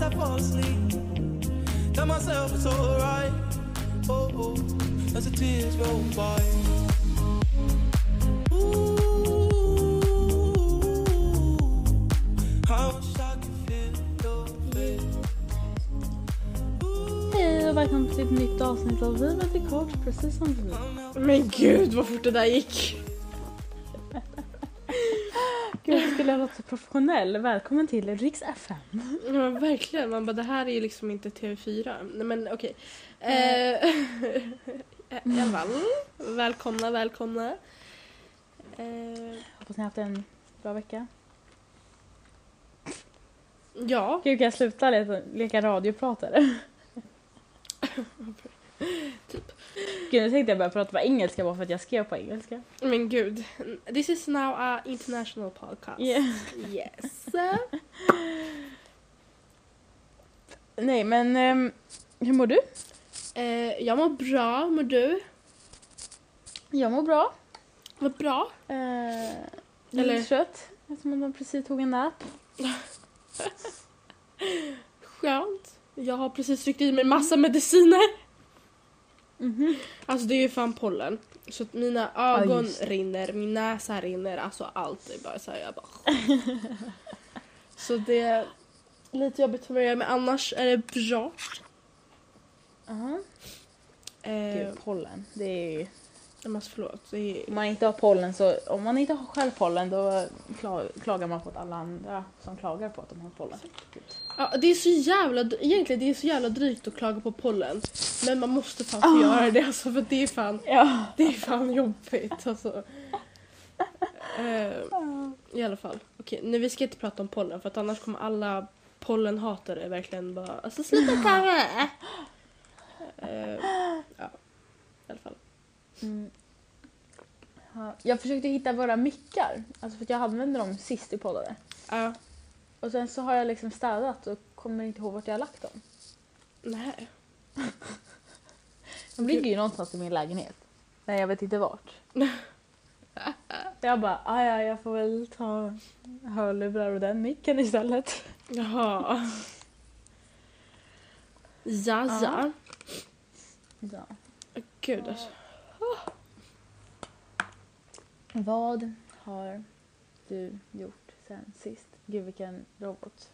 as I fall asleep. Tell myself it's alright. Oh, oh, as the tears roll by. Ooh, I wish I could feel your face. Hej och välkommen till ett nytt avsnitt av Livet är kort, precis som du. Men gud vad fort det där gick. Professionell. Välkommen till Riks FM. Ja verkligen, man bara det här är ju liksom inte TV4. Nej men okej. Eh, I alla fall, välkomna, välkomna. Eh, Hoppas ni har haft en bra vecka. ja, Gud, kan jag sluta leka, leka radiopratare? Typ. Gud, nu tänkte jag börja prata på engelska bara för att jag skrev på engelska. men gud. This is now a international podcast. Yeah. Yes. Nej, men ehm, hur mår du? Eh, jag mår bra, mår du? Jag mår bra. Vad bra. Eh, Eller trött eftersom jag precis tog en nap. Skönt. Jag har precis tryckt i mig massa mediciner. Mhm. Alltså det är ju fan pollen. Så att mina ögon det. rinner, min näsa rinner, alltså allt är bara så här, jag bara... så det är lite jobbigt för mig men annars är det bra. Aha. Eh, Gud, pollen. Det är ju... jag måste förlåt. Det är, Om man inte har pollen så, om man inte har själv pollen då kla- klagar man på att alla andra som klagar på att de har pollen. ja, det är så jävla, egentligen det är så jävla drygt att klaga på pollen. Men man måste fan få göra det alltså för det är fan, Ja. det är fan jobbigt alltså. Eh, I alla fall. Okej, nu vi ska inte prata om pollen för att annars kommer alla pollenhatare verkligen bara alltså sluta klaga! Eh, ja, i alla fall. Mm. Ja, Jag försökte hitta våra mickar, alltså för jag använde dem sist i poddade. Ja, Och sen så har jag liksom städat och kommer inte ihåg vart jag har lagt dem. nej. De ligger ju någonstans i min lägenhet. Men jag vet inte vart. Jag bara, "Ah, ja jag får väl ta hörlurar och den micken istället. Jaha. Ja, ja. Ja. Gud alltså. Vad har du gjort sen sist? Gud vilken robot.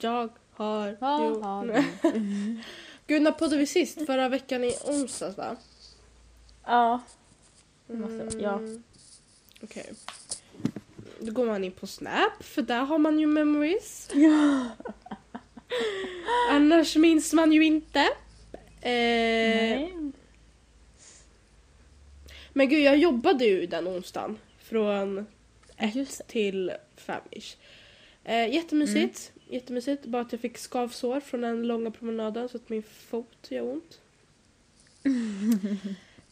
Jag har Vad gjort- har du? Gud, när poddade vi sist? Förra veckan i onsdags va? Ja. Det måste- ja. Mm. Okej. Då går man in på Snap för där har man ju memories. Ja. Annars minns man ju inte. Eh, Nej. Men gud, jag jobbade ju den onsdagen. Från ett till fem ish. Eh, jättemysigt. Mm. Jättemysigt. Bara att jag fick skavsår från den långa promenaden så att min fot gör ont.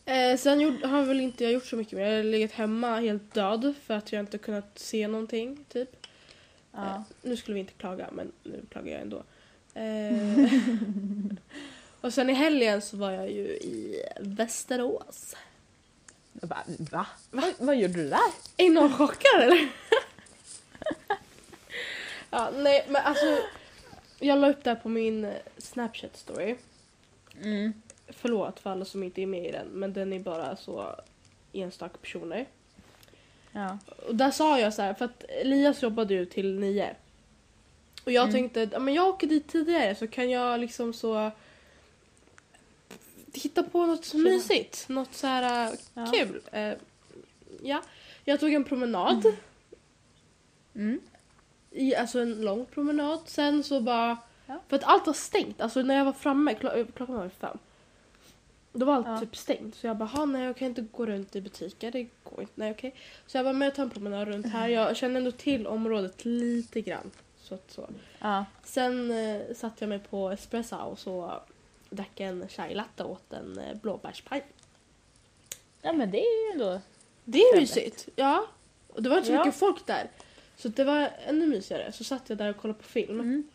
eh, sen gjorde, har väl inte jag gjort så mycket mer. Jag har legat hemma helt död för att jag inte kunnat se någonting. Typ. Ja. Eh, nu skulle vi inte klaga men nu klagar jag ändå. Eh, och sen i helgen så var jag ju i Västerås. Jag bara, va? Vad, vad gjorde du där? Är någon chockad eller? ja, nej men alltså. Jag la upp det här på min eh, Snapchat story. Mm. Förlåt för alla som inte är med i den men den är bara så enstaka personer. Ja. Och där sa jag så här, för att Elias jobbade ju till nio. Och jag Mm. tänkte men jag åker dit tidigare så kan jag liksom så hitta på något så mysigt. Något så här äh, Ja. kul. Eh, ja, jag tog en promenad. Mm. I, alltså en lång promenad. Sen så bara... Ja. För att allt var stängt. Alltså när jag var framme, klo- klockan var fem. Då var allt Ja. typ stängt. Så jag bara, "Ha, nej jag kan inte gå runt i butiker. Det går inte. Nej okej. Så jag bara, men jag tar en promenad runt här. Jag känner ändå till området lite grann. Så att så. Ja. Sen eh, satte jag mig på espresso och så drack en chai latte åt en eh, blåbärspaj. ja, men det är ju ändå... Det är Trevligt. mysigt. Ja. Och det var inte så Ja. mycket folk där. Så det var ännu mysigare. Så satt jag där och kollade på film. Mm.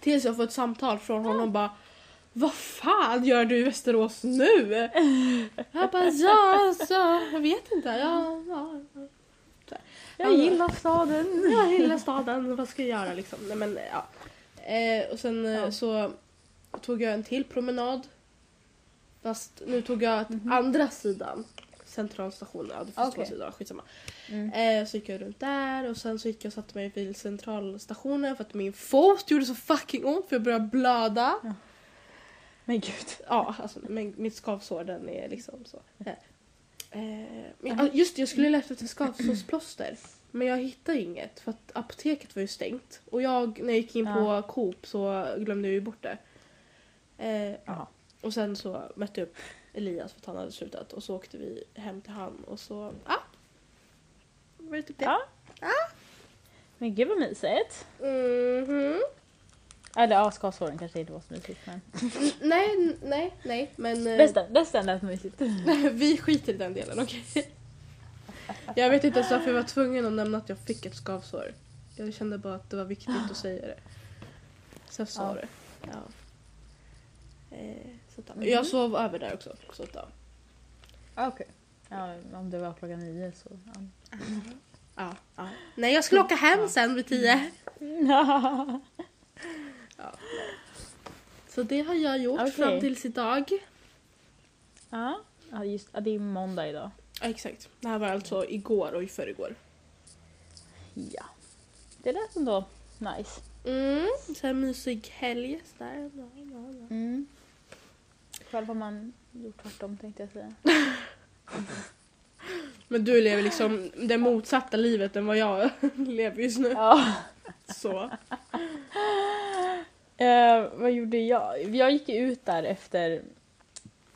Tills jag får ett samtal från honom bara Vad fan gör du i Västerås nu? Jag bara ja, så, jag vet inte. Ja, ja. Jag gillar staden. Jag gillar staden, vad ska jag göra liksom? Nej, men, ja. Eh, och sen eh, Ja. så tog jag en till promenad. Fast nu tog jag Mhm. andra sidan. Centralstationen, ja det finns två Okej. sidor, skitsamma. Mm. Eh, så gick jag runt där och sen så gick jag och satte mig vid centralstationen för att min fot gjorde så fucking ont för jag började blöda. Men gud. Ja, alltså men mitt skavsår den är liksom så. Eh, men, ja, just det, jag skulle leta efter skavsårsplåster. Men jag hittade inget för att apoteket var ju stängt. Och jag, när jag gick in på Coop så glömde jag ju bort det. Eh, ja. Och sen så mötte jag upp Elias för att han hade slutat och så åkte vi hem till han och så, ja. Var det typ det? Ja. Men gud vad mysigt. Mhm. Eller ja, skavsåren kanske inte var så mysigt men. Nej, nej, nej, men eh, Resten, resten lät mysigt. vi skiter i den delen, okej? Jag vet inte ens varför jag var tvungen att nämna att jag fick ett skavsår. Jag kände bara att det var viktigt att säga det. Så jag sa Ja. det. Ja. Eh, så att, ja. Mhm. Jag sov över där också. Så att, ja. Okej. Ja, om det var klockan nio så. Ja. Ja, ja. Nej, jag skulle åka hem sen vid tio. Så det har jag gjort Okej. fram tills idag. ja. ja, just ja, det är måndag idag. Ja, exakt. Det här var alltså igår och i förrgår. Ja. Det lät ändå nice. Mm, så här mysig helg. Så där. Ja, ja, ja. Mm. Själv har man gjort tvärtom tänkte jag säga. Men du lever liksom det motsatta livet än vad jag lever just nu. Ja. Så. Eh, vad gjorde jag? Jag gick ut där efter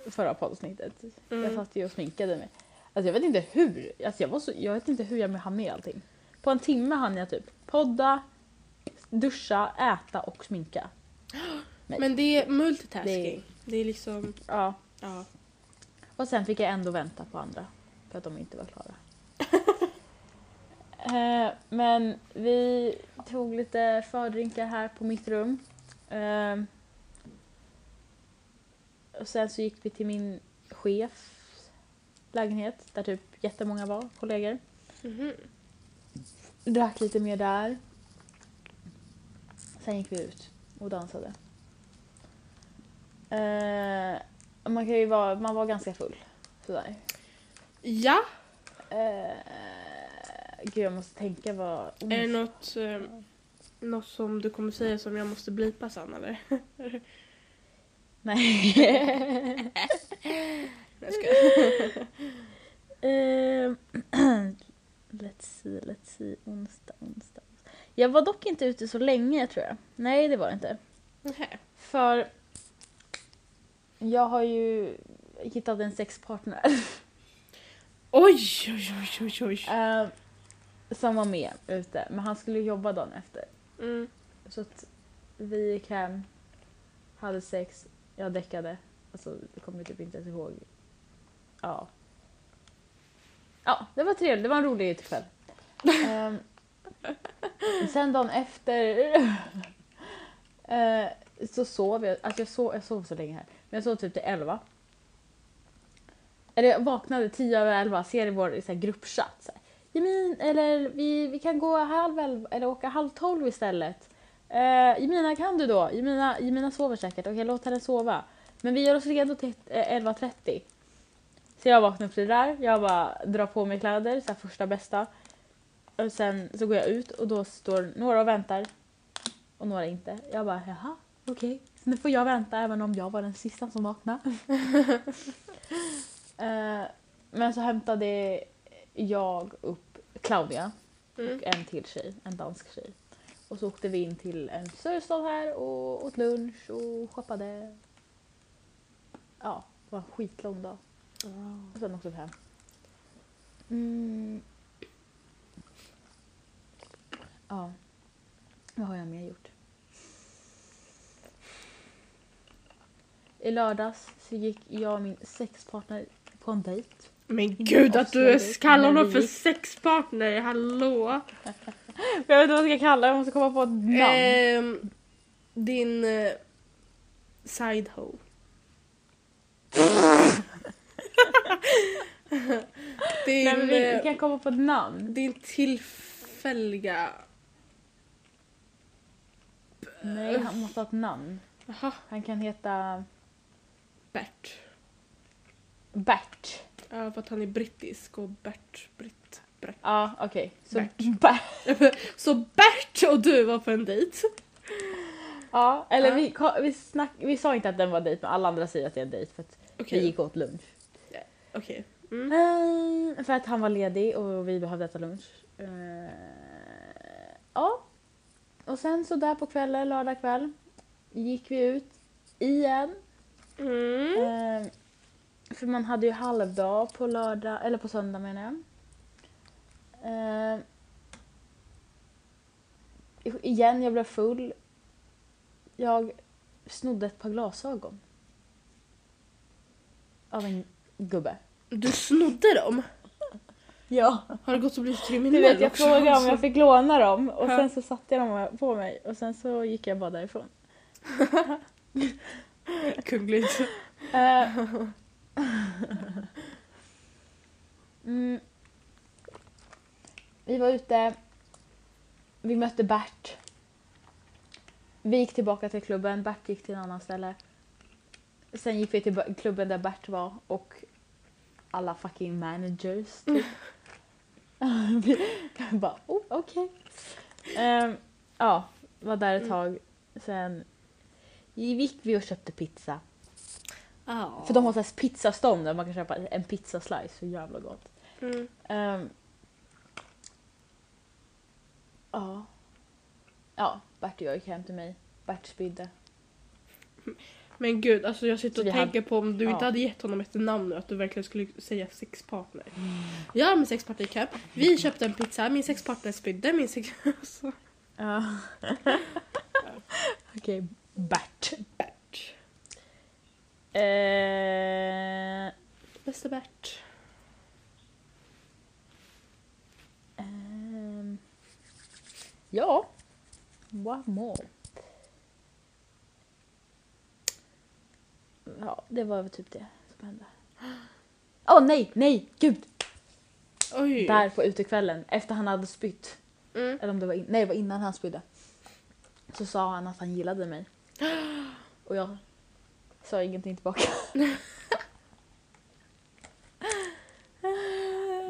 förra poddavsnittet. Jag Mm. satt ju och sminkade mig. Alltså jag vet inte hur. Alltså jag, var så, jag vet inte hur jag hann med allting. På en timme hann jag typ podda, duscha, äta och sminka. Men det är multitasking. Det Det är liksom, Ja. ja. Och sen fick jag ändå vänta på andra. För att de inte var klara. Eh, Men vi tog lite fördrinkar här på mitt rum. Eh, Och sen så gick vi till min chefs lägenhet där typ jättemånga var, kollegor. Mhm. Drack lite mer där. Sen gick vi ut och dansade. Eh, man kan ju vara, man var ganska full. Sådär. Ja, Eh, gud jag måste tänka vad... är det något, eh, något som du kommer säga som jag måste blipa sen eller? Nej. Jag skojar. Eh, let's see, let's see. Onsdag, onsdag. Jag var dock inte ute så länge tror jag. Nej det var det inte. Nähä. För jag har ju hittat en sexpartner Oj, oj, oj, oj, oj. eh, som var med ute. Men han skulle jobba dagen efter. Mm. Så att vi gick hem, hade sex, jag däckade. Alltså det kommer jag typ inte ens ihåg. Ja. Ja, det var trevligt. Det var en rolig utekväll. Ehm, sen dagen efter eh, så sov jag. Alltså jag sov, jag sov så länge här. Men jag sov typ till elva. Eller jag vaknade tio över elva, ser i vår så här, gruppchatt. Så här, Jemin, eller vi, vi kan gå halv elva eller åka halv tolv istället. Uh, Jemina kan du då? Jemina, Jemina sover säkert. Okej, låt henne sova. Men vi gör oss redo till eh, 11.30. Så jag vaknar upp till det där. Jag bara drar på mig kläder, så här första bästa. Och sen så går jag ut och då står några och väntar. Och några inte. Jag bara, jaha, okej. Så nu får jag vänta även om jag var den sista som vaknade. Eh, men så hämtade jag upp Claudia Mm. och en till tjej, en dansk tjej. Och så åkte vi in till en större stad här och åt lunch och shoppade. Ja, det var en skitlång dag. Och sen åkte vi hem. Mm. Ja. Vad har jag mer gjort? I lördags så gick jag och min sexpartner på en dejt. Men gud att du kallar honom för sexpartner, hallå? Jag vet inte vad jag ska kalla det, jag måste komma på ett namn. Ehm, din uh, side hoe. din, Nej, men vi, vi eh, kan komma på ett namn. din tillfälliga... Nej, han måste ha ett namn. Jaha, Han kan heta Bert. Bert. Ja, för att han är brittisk och Bert, britt, Bert. Ja, okej. Så Bert. Bert. Så Bert och du var på en dejt? Ja, eller Ja. Vi, vi, snack, vi sa inte att den var dejt, men alla andra säger att det är en dejt för att Okej. vi gick åt lunch. Okej. Mm. Ehm, för att han var ledig och vi behövde äta lunch. Ehm, ja. Och sen så där på kvällen, lördag kväll, gick vi ut igen. Mm. Ehm, för man hade ju halvdag på lördag, eller på söndag menar jag. Ehm, igen, jag blev full. Jag snodde ett par glasögon. Av en gubbe. Du snodde dem? Ja. Har du gått och blivit Du kriminell vet, jag också? frågade om jag fick låna dem och Ja. sen så satte jag dem på mig och sen så gick jag bara därifrån. Kungligt. Eh. mm. Vi var ute. Vi mötte Bert. Vi gick tillbaka till klubben. Bert gick till en annan ställe. Sen gick vi till klubben där Bert var och alla fucking managers. Typ. vi bara, oh, okej. Ehm, ja, var där ett tag. Sen gick vi och köpte pizza. Ja. För de har så här pizzastånd där man kan köpa en pizzaslice, så jävla gott. Mm. Ehm, ja. Ja, Bert och jag gick hem till mig. Bert spydde. Men gud, alltså jag sitter och vi tänker på om du ja. inte hade gett honom ett namn nu, att du verkligen skulle säga sexpartner. Jag och min sexpartner gick hem, vi köpte en pizza, min sexpartner spydde, min sex... Ja. Okej, Bert. Bert. Eh, Bästa Bert. ehm, ja. What more? Ja, det var väl typ det som hände. Åh nej, nej, gud! Oj. Där på utekvällen, efter han hade spytt. Mm. Eller om det var, in, nej, det var innan han spydde. Så sa han att han gillade mig. Och jag sa ingenting tillbaka.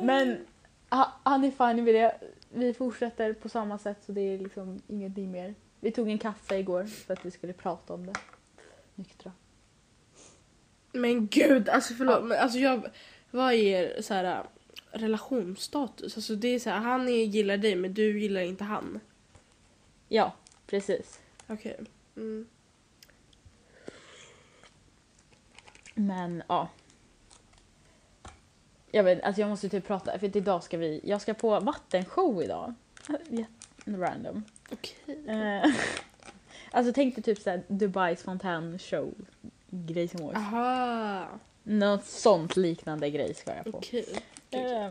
Men ha- han är fine med det. Vi fortsätter på samma sätt så det är liksom ingenting mer. Vi tog en kaffe igår för att vi skulle prata om det. Nyktra. Men gud, alltså förlåt. Men alltså jag, vad är så här, relationsstatus? Alltså det är så här, han är, gillar dig men du gillar inte han. Ja, precis. Okej. Mm. Men ja. Jag vet, alltså jag måste typ prata, för idag ska vi, jag ska på vattenshow idag. Random. Okej. Eh, alltså tänk dig typ såhär Dubais fontänshow grej som års. Aha. Något sånt liknande grej ska jag på. Okej. Eh,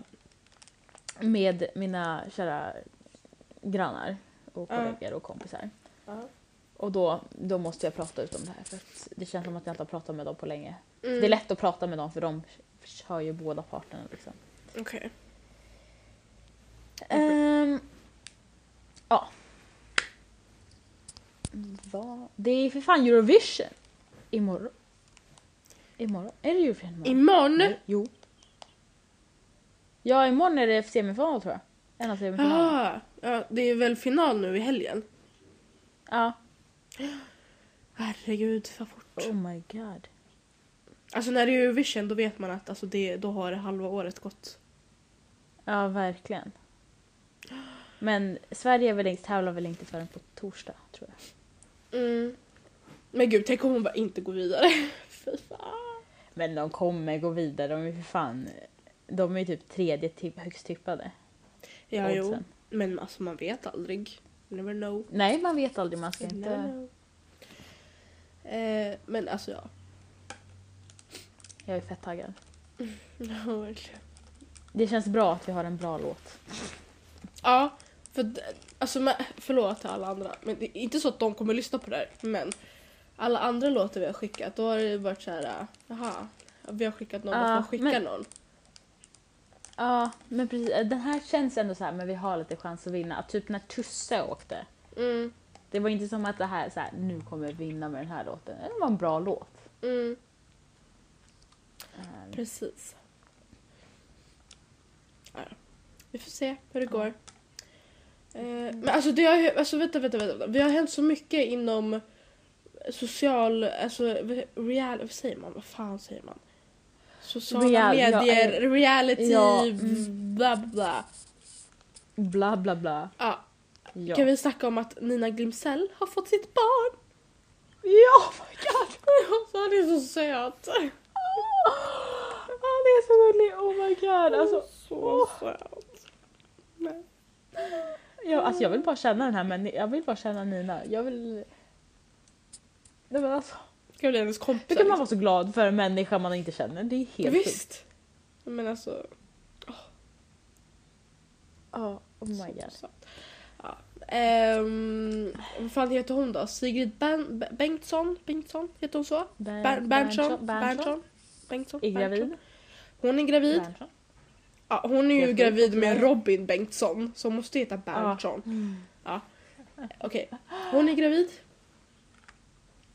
med mina kära grannar och kollegor och kompisar. Ja. Och då, då måste jag prata ut om det här för att det känns som att jag inte har pratat med dem på länge. Mm. Det är lätt att prata med dem för de hör ju båda parterna liksom. Okej. Ehm, ja. Vad? Det är för fan Eurovision. Imorgon. Imorgon? Är det Eurovision imorgon? Imorgon? Nej, Jo. Ja, imorgon är det semifinal tror jag. En av semifinalerna. Aha. Ja, det är väl final nu i helgen? Ja. Herregud, vad fort. Oh my god. Alltså när det är Eurovision då vet man att alltså, det, då har halva året gått. Ja, verkligen. Men Sverige väl inte, tävlar väl inte förrän på torsdag, tror jag. Mm. Men gud, tänk om hon bara inte går vidare. Fy fan. Men de kommer gå vidare, de är för fan... De är ju typ tredje tipp, högst tippade. Ja, jo. Men alltså man vet aldrig. Never know. Nej, man vet aldrig, man ska Never inte... Eh, men alltså ja. Jag är fett taggad. Ja, verkligen. Det känns bra att vi har en bra låt. Ja, för alltså men, förlåt till alla andra. Men det är inte så att de kommer lyssna på det här. Men alla andra låtar vi har skickat då har det varit så här. Jaha, vi har skickat någon och får skicka men- någon. Ja, men precis. Den här känns ändå så här, men vi har lite chans att vinna. Typ när Tusse åkte. Mm. Det var inte som att det här, så här nu kommer jag vinna med den här låten. Det var en bra låt. Mm, Eh, precis. Ja, vi får se hur det går. Eh, men alltså det har alltså vänta, vänta, vänta. Det har hänt så mycket inom social, alltså real, vad säger man? Vad fan säger man? Sociala Real- medier, reality, ja, mm. bla bla. Bla bla bla. Ja, Ja. kan vi snacka om att Nina Glimsell har fått sitt barn? Ja, oh my god! Alltså han är så söt. Han är så gullig, oh my god. Alltså, så söt. Nej. ja, alltså jag vill bara känna den här människan, jag vill bara känna Nina. Jag vill... Nej men alltså, Ska bli hennes kompis. hur kan man vara så glad för en människa man inte känner? Det är helt sjukt. Visst. Men alltså. Ja, oh my god. Så. Ja. Ehm, vad fan heter hon då? Sigrid ben, Be- Bengtsson? Bengtsson? Heter hon så? Ber- Berntsson? Berntsson? Bengtsson? Är gravid? Hon är gravid. Ja, hon är ju gravid sjukt. med Robin Bengtsson som måste heta Berntsson. Mm. Okej, hon är gravid.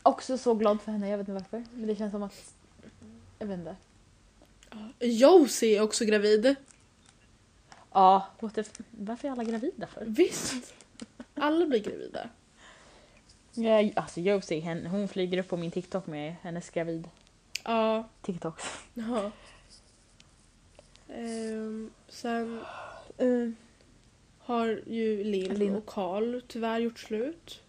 Också så glad för henne, jag vet inte varför. Men det känns som att... Jag vet inte. Josie är också gravid. Ja, what the varför är alla gravida för? Visst. Alla blir gravida. Ja, alltså Josie, hon flyger upp på min TikTok med hennes gravid Ja. TikTok. Jaha. Ehm, sen har ju Linn Linn. och Karl tyvärr gjort slut.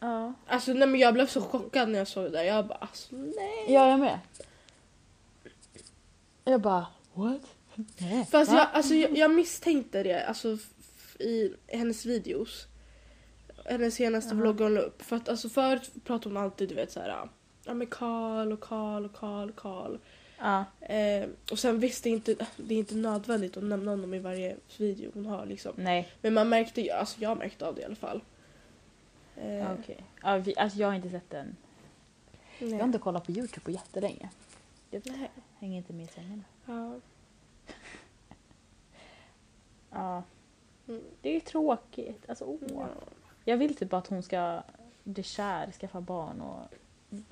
Ja. Alltså nej men jag blev så chockad när jag såg det där. Jag bara alltså nej. Ja, jag med. Jag bara, what? Nej. Fast jag, alltså, jag, jag misstänkte det alltså, i hennes videos. Hennes senaste Jaha. vlogg hon la upp. För att alltså, förut pratade hon alltid du vet såhär. Ja men Karl och Karl och Karl och Karl. Ja. Eh, och sen visst det är, inte, det är inte nödvändigt att nämna honom i varje video hon har liksom. Nej, Men man märkte alltså jag märkte av det i alla fall. Eh, ja, okej. Ja, vi, alltså jag har inte sett den. nej. Jag har inte kollat på Youtube på jättelänge. Jag Nej. hänger inte med i svängarna. Ja. Ja. Mm. Det är tråkigt. Alltså, åh. Ja. Jag vill typ att hon ska bli kär, skaffa barn och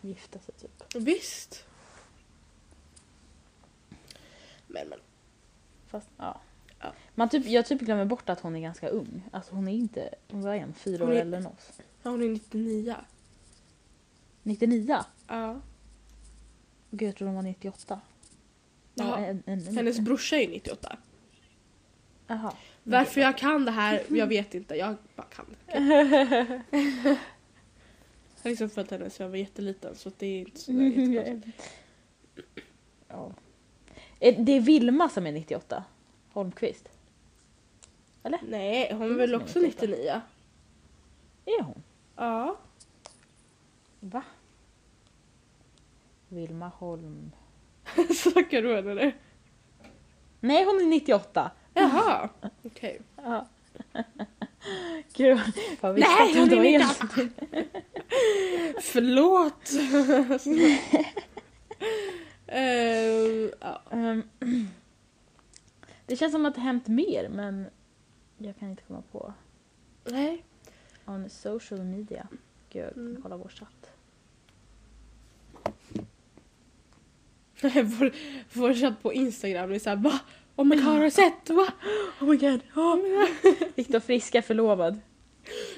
gifta sig typ. Visst. Men men. Fast ja. Ja. Man typ, jag typ glömmer bort att hon är ganska ung. Alltså hon är inte, hon var en fyra år äldre än oss. Ja, hon är 99. 99? Ja. Gud jag trodde hon var 98. Ja, en, en, en, Hennes brorsa är ju 98. Jaha. Varför jag kan det här, jag vet inte. Jag bara kan det. Jag har liksom följt henne sedan jag var jätteliten så det är inte sådär Mm, jättekonstigt. ja. Det är Vilma som är 98. Holmqvist. Nej, hon är väl också 98. 99? Är hon? Ja. Va? Vilma Holm... Snackar du henne eller? Nej hon är 98. Jaha, okej. Ja. Gud, jag visste Nej, att hon det är var 98. helt- Förlåt! Ja. Ehm, det känns som att det hänt mer men jag kan inte komma på. Nej. On social media. Gud, jag kan Mm. kolla vår chatt. vår, vår chatt på Instagram är såhär va? Oh my god har du sett? Va? Oh my god. Viktor Frisk är förlovad.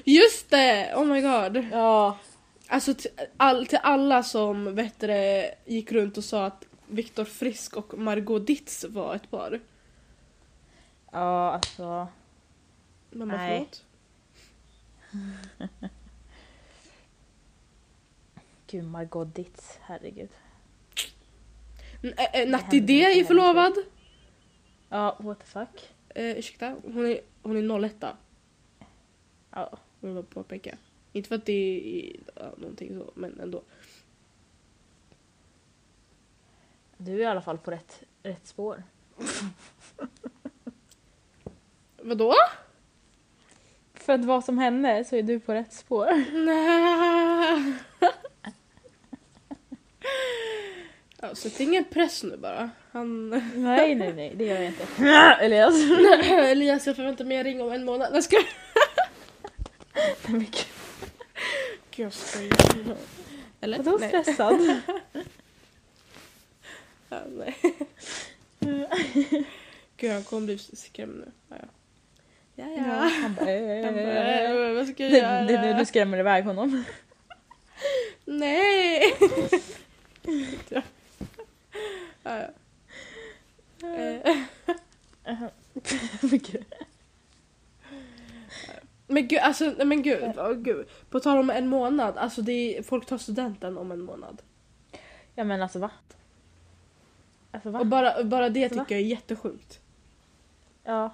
Just det! Oh my god. Ja. Alltså till, all, till alla som vet det, gick runt och sa att Viktor Frisk och Margot Ditz var ett par. Ja alltså. Mamma Nej. förlåt. Gud Margot Ditz, herregud. N- ä- ä, Natti D är heller. förlovad. Ja, what the fuck. Eh, ursäkta, hon är, hon är 01 Ja. vill jag påpeka. Inte för att det är ja, någonting så, men ändå. Du är i alla fall på rätt, rätt spår. Vadå? För att vara som henne så är du på rätt spår. Nej. ja, sätt ingen press nu bara. Han... Nej, nej, nej, det gör jag inte. Elias. Elias, jag förväntar mig en ring om en månad. Jag ska... Nej, men gud. Gud jag skojar. Eller? Vadå Nej. stressad? Ja, nej. Gud han kommer bli skrämd nu. Ja, ja. Ja, Ja, han bara, Han bara, eh. "Äh, vad ska jag göra? det är nu du skrämmer iväg honom. Nej! ja, ja. Eh, Men gud. Alltså men gud, åh, gud. På tal om en månad, alltså det är, folk tar studenten om en månad. ja men alltså va? Alltså va? Och bara, bara det Alltså, va? tycker jag är jättesjukt. Ja.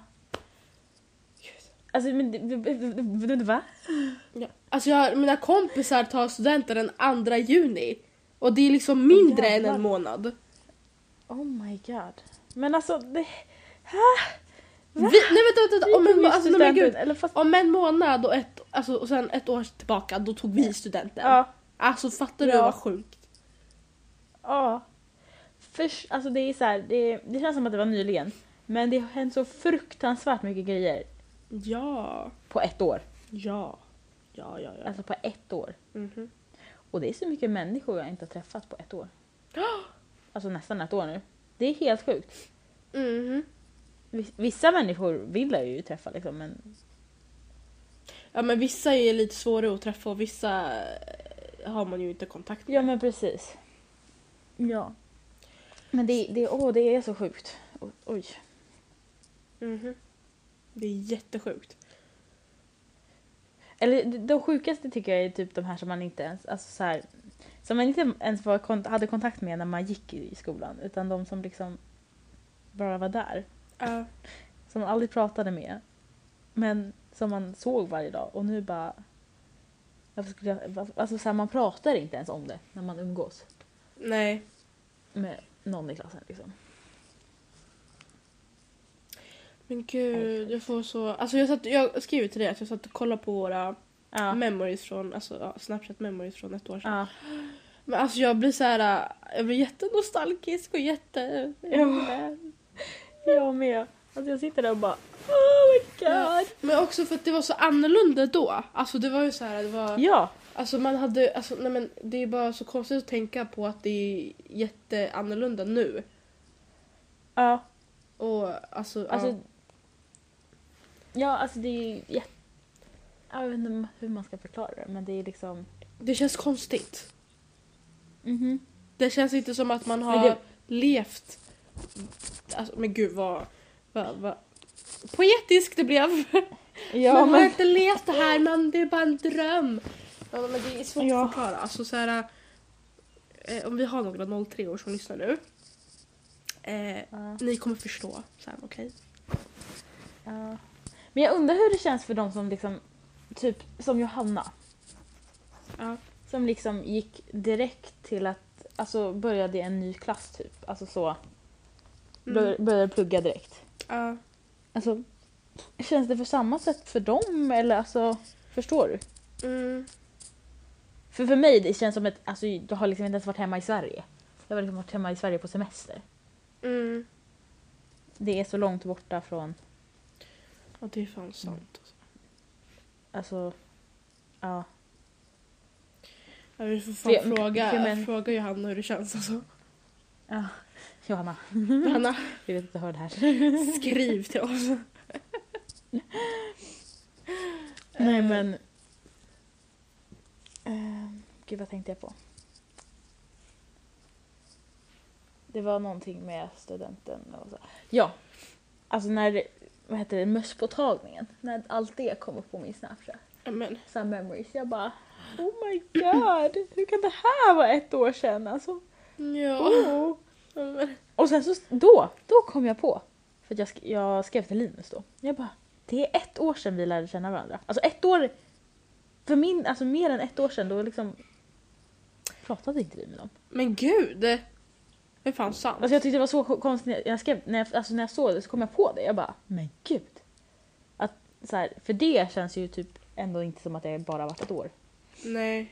Alltså men va? Ja. Alltså jag, mina kompisar tar studenten den 2 juni. Och det är liksom mindre än jävlar. en månad. Oh my god. Men alltså det... Vi, nej vänta, vänta, vänta. Om, en, alltså, nej, men gud, Eller fast... om en månad och, ett, alltså, och sen ett år tillbaka då tog vi studenten. Ja. Alltså fattar du Ja. vad sjukt? Ja. Först, alltså det är så här, det, det känns som att det var nyligen. Men det har hänt så fruktansvärt mycket grejer Ja. på ett år. Ja. Ja, ja, ja. Alltså på ett år. Mhm. Och det är så mycket människor jag inte har träffat på ett år. Alltså nästan ett år nu. Det är helt sjukt. Mhm. Vis- Vissa människor vill jag ju träffa liksom men Ja men vissa är lite svårare att träffa och vissa eh, har man ju inte kontakt med. Ja men precis. Ja. Men det, det, åh, det är så sjukt. O- Oj. Mhm. Det är jättesjukt. Eller det- de sjukaste tycker jag är typ de här som man inte ens, alltså så här, som man inte ens var, hade kontakt med när man gick i skolan. Utan de som liksom bara var där. Ja. Som man aldrig pratade med. Men som man såg varje dag. Och nu bara... Varför skulle jag, alltså så här, man pratar inte ens om det när man umgås Nej. med någon i klassen. Liksom. Men gud, jag får så... Alltså jag, satt, jag skrev till dig att jag satt och kollade på våra Ja. memories från, alltså ja, Snapchat memories från ett år sedan. ja. Men alltså jag blir så här, jag blir jättenostalgisk och jätte... Ja. Jag med. Alltså jag sitter där och bara Oh my god. Men också för att det var så annorlunda då. Alltså det var ju så här, det var... Ja. Alltså man hade, alltså nej men det är bara så konstigt att tänka på att det är jätteannorlunda nu. Ja. Och alltså, Alltså, ja. Ja, alltså det är ju. Jag vet inte hur man ska förklara det, men det är liksom... det känns konstigt. Mhm. Det känns inte som att man Men har det- levt... Alltså men gud vad... vad, vad poetiskt det blev. Ja, man har men... inte levt det här, men det är bara en dröm. Ja, men det är svårt Ja. att förklara. Alltså, så här, eh, om vi har några 03 år som lyssnar nu. Eh, Ja, ni kommer förstå sen, okej? ja. Men jag undrar hur det känns för de som liksom, typ som Johanna. Ja. Som liksom gick direkt till att, alltså började i en ny klass typ. Alltså så. Mm. började plugga direkt. Ja. Alltså, känns det för samma sätt för dem eller alltså, förstår du? Mm. För för mig det känns som att, alltså jag har liksom inte ens varit hemma i Sverige. Jag har liksom varit hemma i Sverige på semester. Mm. Det är så långt borta från, Ja, det är fan sant. Alltså. alltså, ja. Ja, vi får fan För fråga, för men- fråga Johanna hur det känns alltså. ja. Johanna, Johanna, jag vet att du hör det här. skriv till oss. Nej Eh, men... Uh, gud vad tänkte jag på? Det var någonting med studenten och så. Ja, alltså när, vad heter det, mösspåtagningen. När allt det kom upp på min Snapchat. ja, Men, Some memories. Jag bara Oh my god, hur kan det här vara ett år sedan? Alltså, ja. oh. Och sen så, då, då kom jag på. För jag, sk- jag skrev till Linus då. Jag bara, det är ett år sedan vi lärde känna varandra. Alltså ett år, för min, alltså mer än ett år sedan då liksom pratade inte vi med dem. men gud! Det är fan sant. Alltså jag tyckte det var så konstigt när jag skrev, när jag, alltså när jag såg det så kom jag på det. Jag bara, men gud. Att, så här, för det känns ju typ ändå inte som att det bara varit ett år. Nej.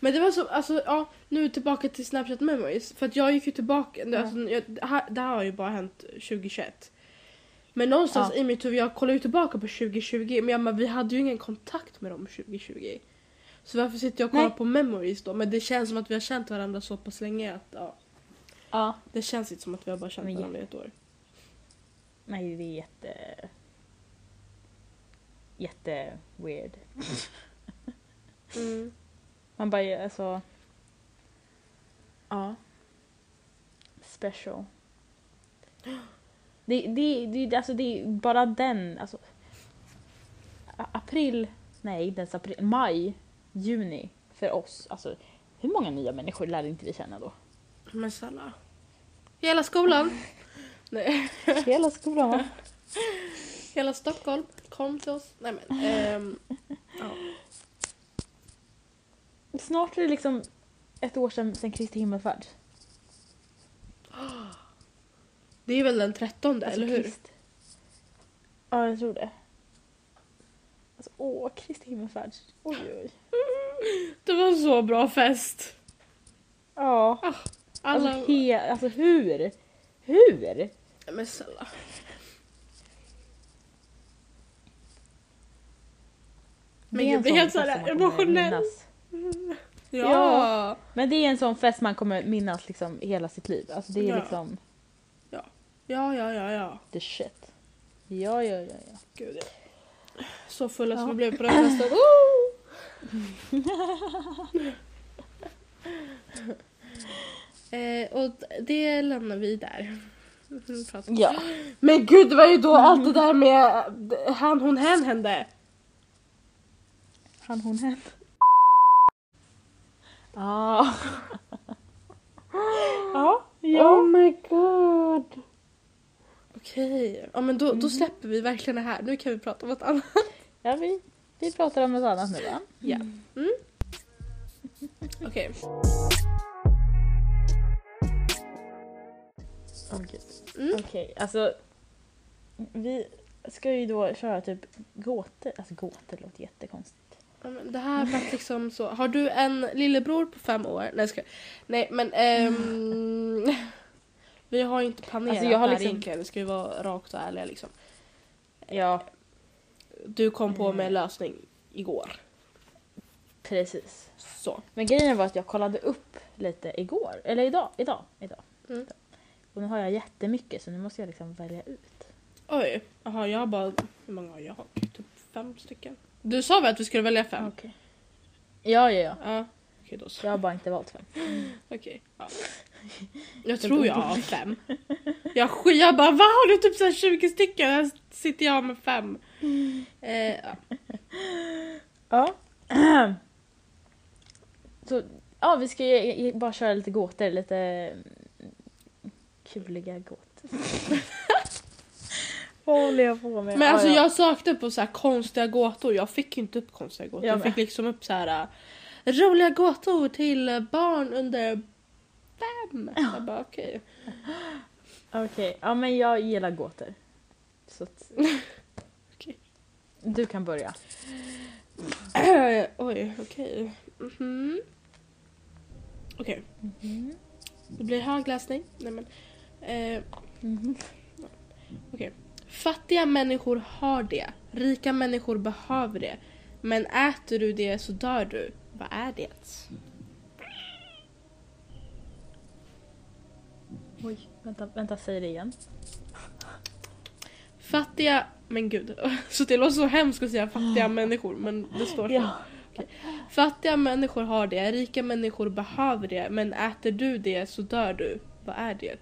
Men det var så, alltså ja, nu tillbaka till Snapchat memories. För att jag gick ju tillbaka, Ja. alltså, jag, det, här, det här har ju bara hänt 2021. Men någonstans Ja. i mitt huvud, jag kollar ju tillbaka på 2020 men jag bara, vi hade ju ingen kontakt med dem 2020. Så varför sitter jag och kollar Nej. på memories då? Men det känns som att vi har känt varandra så pass länge att ja, Ja. det känns inte som att vi har bara känt Men varandra i ett år. Nej, det är jätte... Jätte weird. Mm. Man bara, alltså... Ja. Special. Det, det, det, alltså det är bara den, alltså... April, nej inte ens april, maj, juni för oss. Alltså hur många nya människor lärde inte vi känna då? Men snälla. Hela skolan. Nej. Hela skolan va? Hela Stockholm kom till oss. Nej men. ehm, ja. Snart är det liksom ett år sedan, sedan Kristi himmelfärd. Det är väl den 13 Alltså, eller hur? Krist. Ja, jag tror det. Alltså, åh, Kristi himmelfärd. Oj, oj. Det var en så bra fest. Ja. Alla... Alltså, he, alltså hur? Hur? Men snälla. Men jag blir helt såhär emotionell. Ja. Ja. Men det är en sån fest man kommer minnas liksom hela sitt liv. Alltså det är Ja. liksom Ja, ja, ja, ja. the shit. Ja, ja, ja, ja. Gud, ja. Så fulla som Ja. vi blev på den festen. Eh, och det lämnar vi där. Mm, Ja. Men gud, det var ju då allt det där med han, hon, hen hände. Han, hon, hen. Ah. ja. Ja. Oh my god. Okej, ja men då, då släpper vi verkligen det här. Nu kan vi prata om något annat. ja vi, vi pratar om något annat nu va? Ja. Mm. Okej. Okej, Mm. Okej, alltså. Vi ska ju då köra typ gåtor. Alltså gåtor låter jättekonstigt. Ja, men Det här var liksom så. Har du en lillebror på fem år? Nej, ska... Nej men ehm, Vi har ju inte planerat Alltså, jag har det här liksom- egentligen. Vi ska ju vara rakt och ärliga liksom. Ja, Du kom på Mm. med en lösning igår. precis. Så. Men grejen var att jag kollade upp lite igår. Eller idag. Idag. idag. Mm. Och nu har jag jättemycket så nu måste jag liksom välja ut. Oj. Jaha, jag har bara... Hur många har jag? Typ fem stycken. Du sa väl att vi skulle välja fem? Okej. Ja, ja, ja. Ja. Okej då så. Jag har bara inte valt fem. Okej. Ja. Jag tror jag har fem. Jag, sk- jag bara, vad har du typ så här 20 stycken? Här sitter jag med fem. Eh, ja. Ja. så, ja, vi ska ju ju bara köra lite gåtor. Lite mm, kuliga gåtor. Vad håller jag på med? Men alltså ja. jag sökte på så här konstiga gåtor. Jag fick ju inte upp konstiga gåtor. Jag Jag, med. fick liksom upp så här roliga gåtor till barn under fem. Jag bara okej. Okej, ja men jag gillar gåtor. Så att... Okej. Du kan börja. Oj, okej. Mhm. Okej, det blir högläsning. Nej men. Eh, Mhm. Okej. Fattiga människor har det. Rika människor behöver det. Men äter du det så dör du. Vad är det? Oj, vänta, vänta, säg det igen. Fattiga... Men gud. Så det låter så hemskt att säga fattiga människor men det står så. Ja. Fattiga människor har det. Rika människor behöver det. Men äter du det så dör du. Vad är det?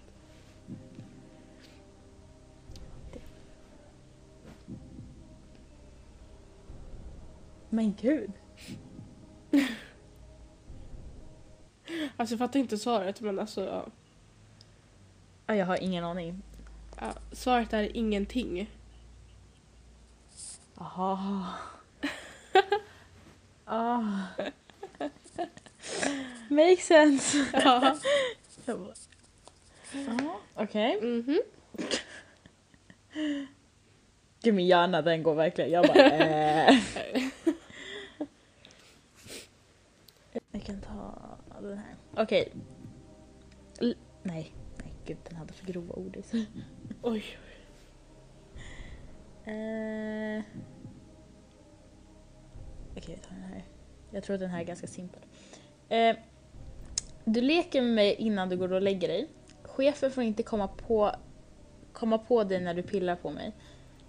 Men gud. Alltså jag fattar inte svaret men alltså... Ja. Ja, jag har ingen aning. Ja, svaret är ingenting. Jaha. ah. Makes sense. Ja. Jag bara- Ja, Okej. Mhm. Gud min hjärna den går verkligen. Jag bara eh. Jag kan ta den här. Okej. L- nej, nej gud den hade för grova ord i sig. Oj. Eh... Okej, jag tar den här. Jag tror att den här är ganska simpel. Eh, du leker med mig innan du går och lägger dig. Chefen får inte komma på, komma på dig när du pillar på mig.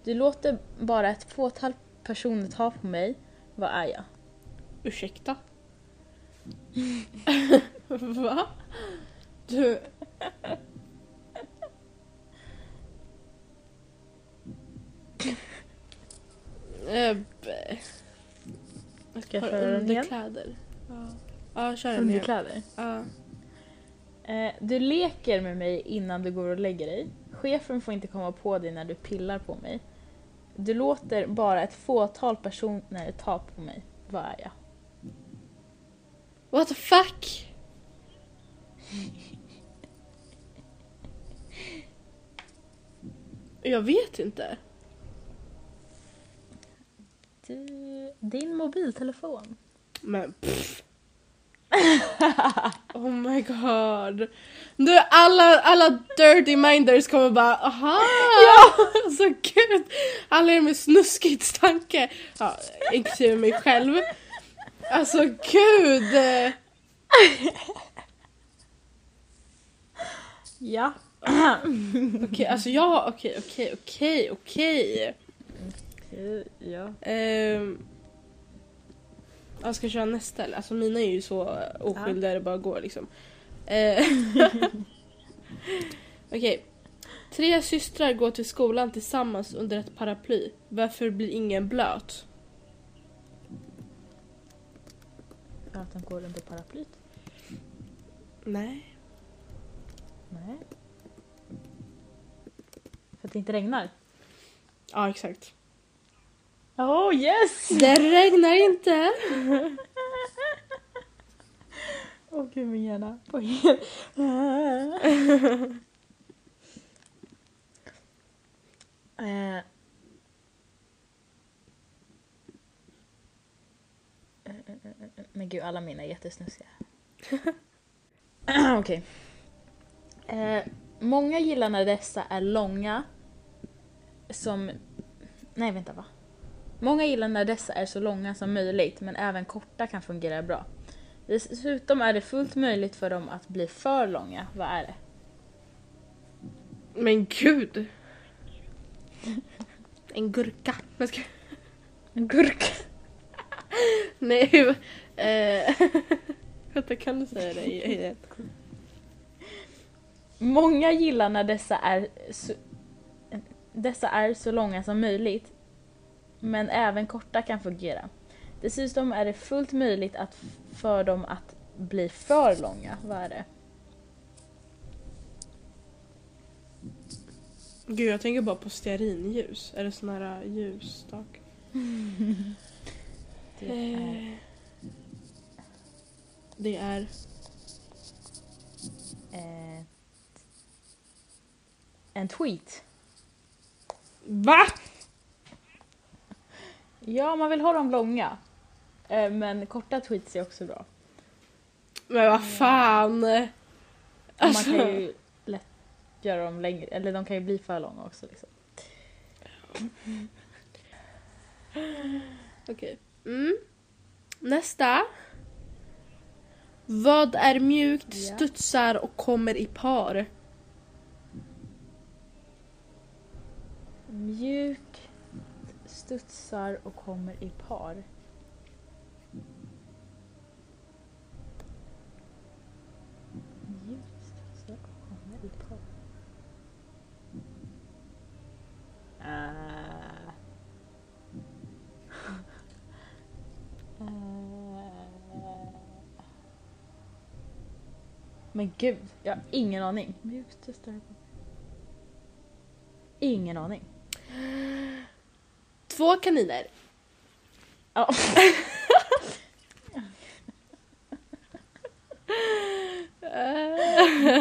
Du låter bara ett fåtal personer ta på mig. Vad är jag? Ursäkta? Va? Du... B- Ska jag köra den igen? underkläder. Ja, ja kör den igen. Underkläder. Ja. Eh, du leker med mig innan du går och lägger dig. Chefen får inte komma på dig när du pillar på mig. Du låter bara ett fåtal personer ta på mig. Vad är jag? What the fuck? Jag vet inte. Du, din mobiltelefon. Men pff. Oh my god. Nu alla, alla dirty minders kommer bara aha! Ja! Alltså gud! Alla är med snuskigt tanke. Ja, inklusive mig själv. Alltså gud! Ja. Okej, alltså jag, okej, okej, okej, okej. Ja. Ehm, jag ska köra nästa eller? Alltså mina är ju så oskyldiga det bara går liksom. Eh, Okej. Tre systrar går till skolan tillsammans under ett paraply. Varför blir ingen blöt? Att de går under paraplyt. Nej. Nej. För att det inte regnar. Ja, exakt. Oh yes! Det regnar inte. Åh gud min hjärna. Eh, eh, eh, Men gud, alla mina är jättesnuskiga. Okej. Eh, många gillar när dessa är långa som... Nej, vänta va? Många gillar när dessa är så långa som möjligt men även korta kan fungera bra. Dessutom är det fullt möjligt för dem att bli för långa. Vad är det? Men gud. En gurka. En gurka. Nej. Eh, vänta, kan du säga det igen? Många gillar när dessa är så, dessa är så långa som möjligt. Men även korta kan fungera. Dessutom är det fullt möjligt att för dem att bli för långa. Vad är det? Gud, jag tänker bara på stearinljus. Är det såna här ljusstak? Det är Eh, Det är... eh, en tweet. Va? Ja, man vill ha dem långa. Eh, men korta tweets är också bra. Men vad fan! Alltså, Man kan ju lätt göra dem längre, eller de kan ju bli för långa också. Liksom. Okej. Mm. Nästa. Vad är mjukt, studsar och kommer i par? Mjuk, studsar och kommer i par. Mjukt, studsar och kommer i par. Uh. Men gud, jag har ingen aning. Ingen aning. Två kaniner. Ja.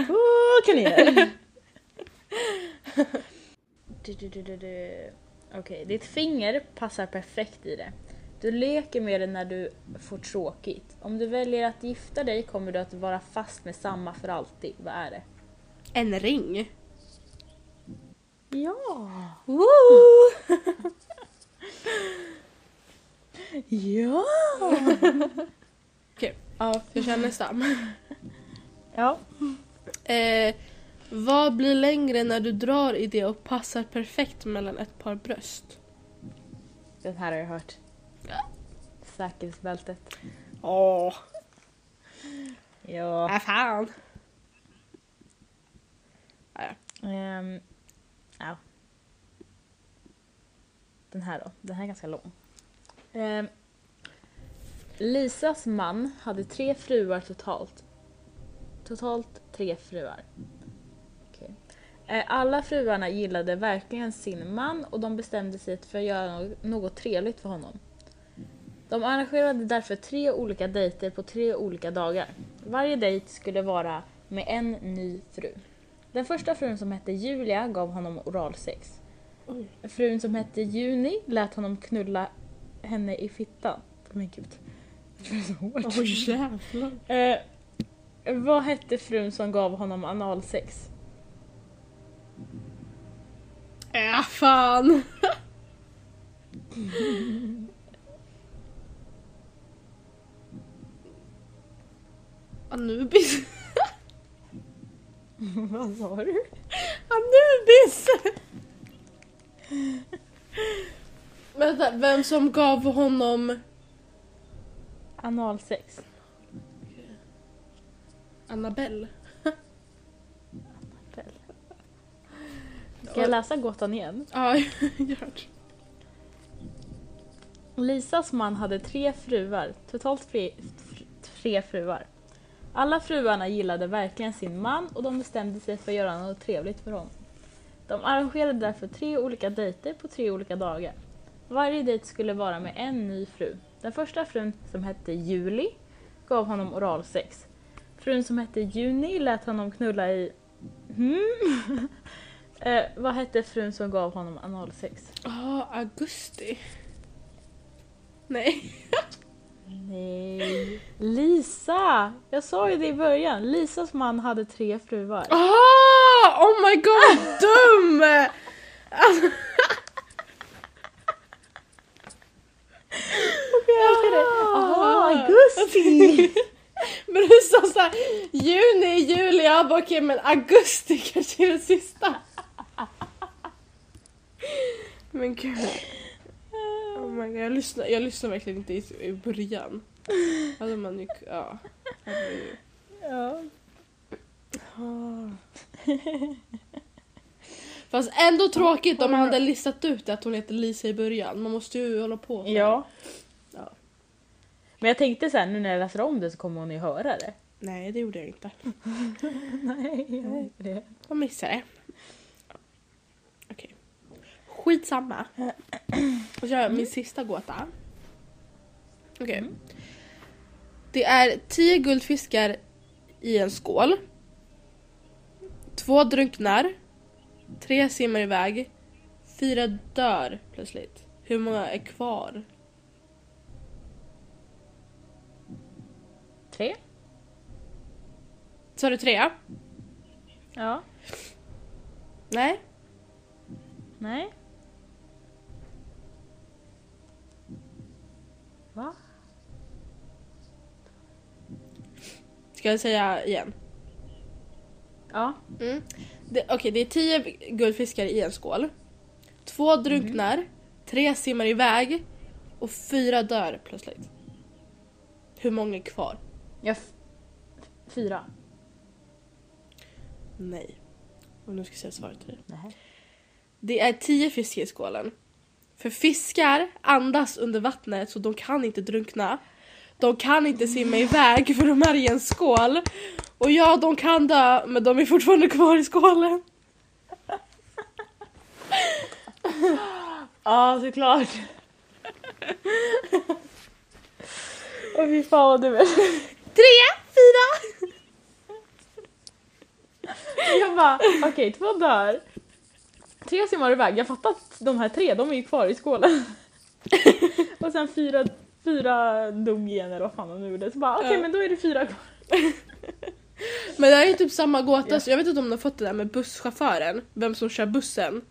Åh, kaniner! Okej, ditt finger passar perfekt i det. Du leker med det när du får tråkigt. Om du väljer att gifta dig kommer du att vara fast med samma för alltid. Vad är det? En ring. Ja! Woo! Ja! Okej, Ja. jag köra nästa? Ja. Eh, vad blir längre när du drar i det och passar perfekt mellan ett par bröst? Den här har jag hört. Säkerhetsbältet. Åh, Ja. äh, fan. Ah, ja. Ja. Den här då. Den här är ganska lång. Ehm, Lisas man hade tre fruar totalt. Totalt tre fruar. Okej. Eh, Alla fruarna gillade verkligen sin man och de bestämde sig för att göra något trevligt för honom. De arrangerade därför tre olika dejter på tre olika dagar. Varje dejt skulle vara med en ny fru. Den första frun som hette Julia gav honom oralsex. Oj. Frun som hette Juni lät honom knulla henne i fittan. Men gud. Det var så hårt. Oj jävlar. Eh, vad hette frun som gav honom analsex? Äh, fan. Anubis. vad sa du? Anubis! Vänta, vem som gav honom Analsex. Annabelle? Ska jag läsa gåtan igen? Ja, gör det. Lisas man hade tre fruar, totalt tre, tre fruar. Alla fruarna gillade verkligen sin man och de bestämde sig för att göra något trevligt för honom. De arrangerade därför tre olika dejter på tre olika dagar. Varje dejt skulle vara med en ny fru. Den första frun, som hette Juli, gav honom oralsex. Frun som hette Juni lät honom knulla i... Hmm? eh, vad hette frun som gav honom analsex? Ja, augusti. Nej. Nej. Lisa! Jag sa ju det i början. Lisas man hade tre fruar. Ah! Oh my god, dum! Jag älskar det. Jaha, augusti! Men du sa såhär, juni, juli, jag bara okej men augusti kanske är det sista. Men gud. My god, jag lyssnar, jag lyssnar verkligen inte i, i början. Hade man ju, ja. hade ju- Ja. Ah. Fast ändå tråkigt om man hade listat ut att hon heter Lisa i början. Man måste ju hålla på. så. ja. Ja. Men jag tänkte här, nu när jag läser om det så kommer hon ju höra det. Nej, det gjorde jag inte. Nej, jag det. Jag missade det. Skitsamma. Och kör min sista gåta. Okej. Det är tio guldfiskar i en skål. Två drunknar. Tre simmar iväg. Fyra dör plötsligt. Hur många är kvar? Tre? Sa du tre? Ja. Nej. Nej. Ska jag säga igen? Ja. Mm. Det, Okej, det är tio guldfiskar i en skål. Två drunknar, tre simmar iväg och fyra dör plötsligt. Hur många är kvar? Jag f- fyra. Nej. Och nu ska jag säga svaret till dig. Nej. Det är tio fiskar i skålen. För fiskar andas under vattnet så de kan inte drunkna. De kan inte simma iväg för de är i en skål. Och ja, de kan dö men de är fortfarande kvar i skålen. Ja, såklart. Åh fy fan vad du är. Tre, fyra! Jag bara, okej två dör. Tre simmar iväg. Jag fattar att de här tre, de är ju kvar i skålen. Och sen fyra, fyra dog igen eller vad fan de nu gjorde. Så bara, okej Ja. men då är det fyra kvar. Men det här är typ samma gåta, Ja. så jag vet inte om de har fått det där med busschauffören, vem som kör bussen.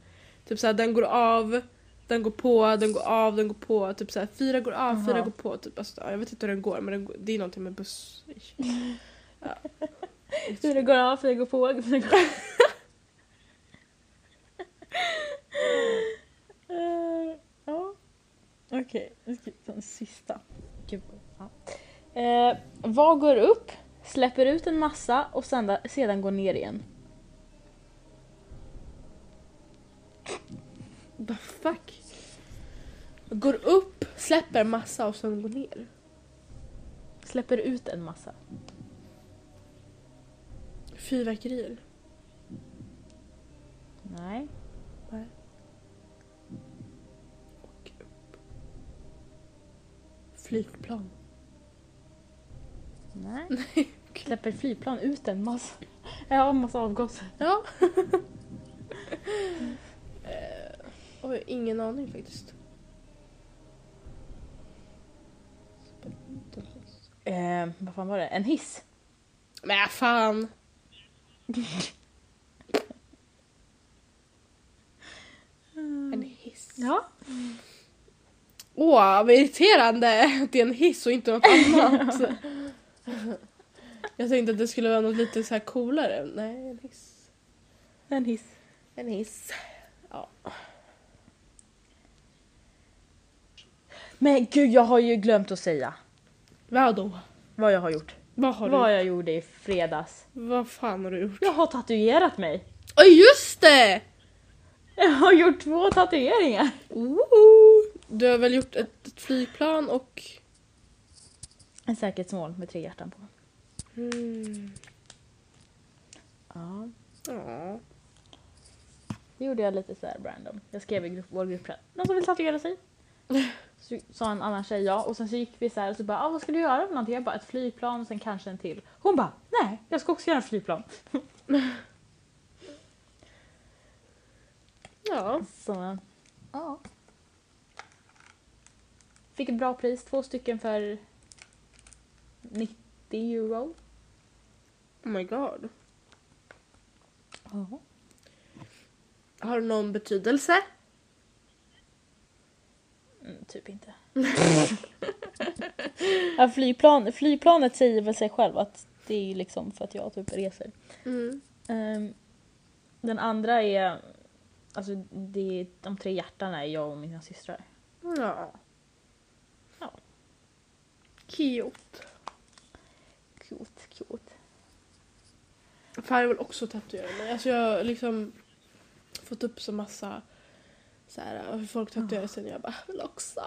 Typ såhär den går av, den går på, den går av, den går på. Typ såhär fyra går av, fyra Jaha. går på. Typ, alltså, ja, jag vet inte hur den går men den går, det är någonting med buss. Ja. Det går av, det går på. Det går... Eh, ja. Okej, nu ska vi ta en sista. Gud, ja. eh, vad går upp, släpper ut en massa och sedan, sedan går ner igen? The fuck? Går upp, släpper massa och sen går ner. Släpper ut en massa. Fyrverkerier. Nej. Och upp. Flygplan. Nej. Släpper flygplan ut en massa. Ja, massa avgaser. Ja. eh, oj, ingen aning faktiskt. Eh, vad fan var det? En hiss? Men fan! En hiss. Ja. Åh, vad irriterande att det är en hiss och inte något annat. Jag tänkte att det skulle vara något lite så här coolare. Nej, en hiss. En hiss. En hiss. Ja. Men gud, jag har ju glömt att säga Vadå? vad jag har gjort. Vad har vad du? jag gjorde i fredags. Vad fan har du gjort? Jag har tatuerat mig. Åh just det! Jag har gjort två tatueringar. Ooh. Du har väl gjort ett, ett flygplan och... En säkerhetsmål med tre hjärtan på. Mm. Ja. Ja. Det gjorde jag lite sådär random. Jag skrev i grupp, vår gruppchatt. Någon som vill tatuera sig? Så sa en annan tjej ja och sen så gick vi så här och så bara ah, vad ska du göra för någonting? Jag bara ett flygplan och sen kanske en till. Hon bara nej jag ska också göra en flygplan. Ja. Så ja. Fick ett bra pris, två stycken för 90 euro. Oh my god. Ja. Har det någon betydelse? Mm, typ inte. ja, flygplan, flygplanet säger väl sig själv att det är liksom för att jag typ reser. Mm. Ehm, den andra är, alltså det är, de tre hjärtarna är jag och mina systrar. Ja. Cute. Cute, cute. Fan jag vill också tatuera mig. Alltså jag har liksom fått upp så massa så här, hur folk tatuerar sig och jag bara vill också.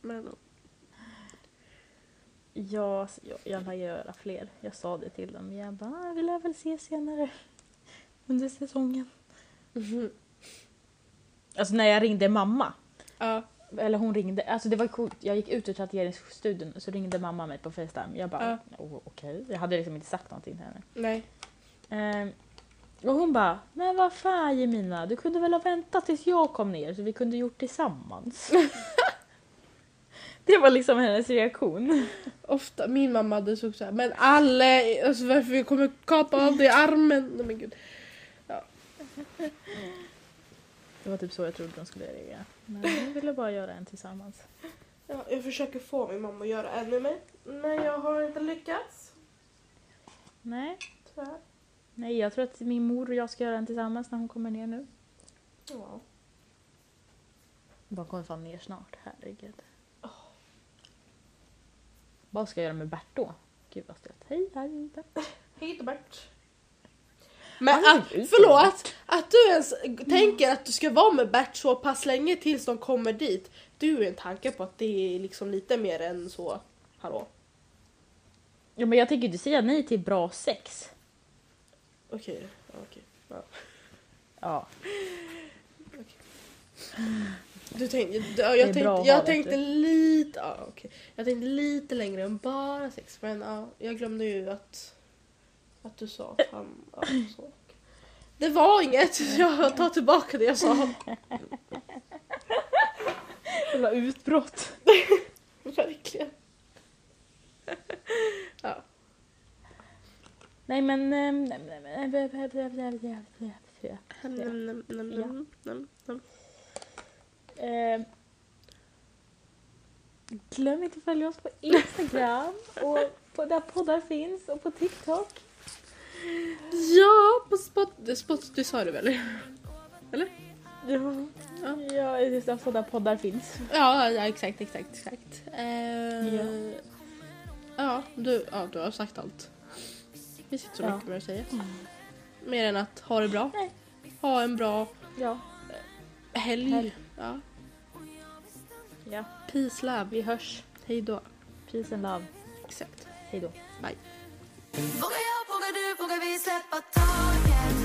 Men Ja, jag, jag lär göra fler. Jag sa det till dem. Jag bara, "Ah, vi lär väl se senare under säsongen. Mhm. Alltså när jag ringde mamma, ja. Eller hon ringde, alltså det var coolt. Jag gick ut ur tatueringsstudion så ringde mamma mig på Facetime. Jag bara, "Oh, okej. Jag hade liksom inte sagt någonting till henne. Nej. Ehm, och hon bara, men vad fan Jemina, du kunde väl ha väntat tills jag kom ner så vi kunde gjort tillsammans. det var liksom hennes reaktion. Ofta, min mamma hade så här, men alle, alltså varför vi kommer kapa av dig armen. Nej men gud. Det var typ så jag trodde de skulle reagera. Men vi ville bara göra en tillsammans. Ja, jag försöker få min mamma att göra en med mig. Men jag har inte lyckats. Nej, Tyvärr. nej jag tror att min mor och jag ska göra en tillsammans när hon kommer ner nu. Ja. De kommer fan ner snart, herregud. Vad ska jag göra med Bert då? Gud vad stelt. Hej, hej Bert. Hej då Bert. Men att, förlåt, att du ens tänker att du ska vara med Bert så pass länge tills de kommer dit. Du är en tanke på att det är liksom lite mer än så. Hallå? Ja men jag tänker inte säga nej till bra sex. Okej, ja, okej. Ja. Ja. Du tänkte, ja, är jag tänkte, jag tänkte lite, ja, okej. Jag tänkte lite längre än bara sex men ja, jag glömde ju att, att du sa att han, ja, så. Det var inget, jag tar tillbaka det jag sa. Jävla utbrott. Verkligen. ja. Nej men... glöm inte att följa oss på Instagram och på där poddar finns och på TikTok. Ja, på spot, spot, det sa du väl? Eller? Ja, Ja. ja just det, alltså där poddar finns. Ja, ja exakt, exakt, exakt. Eh, Ja. ja. du, ja, du har sagt allt. Det finns inte så Ja. mycket mer att säga. Mer än att ha det bra. Nej. Ha en bra Ja. helg. Helg. Ja. ja. Peace, love. Vi hörs. Hej då. Peace and love. Exakt. Hej då. Bye. Vågar du, vågar vi släppa taget?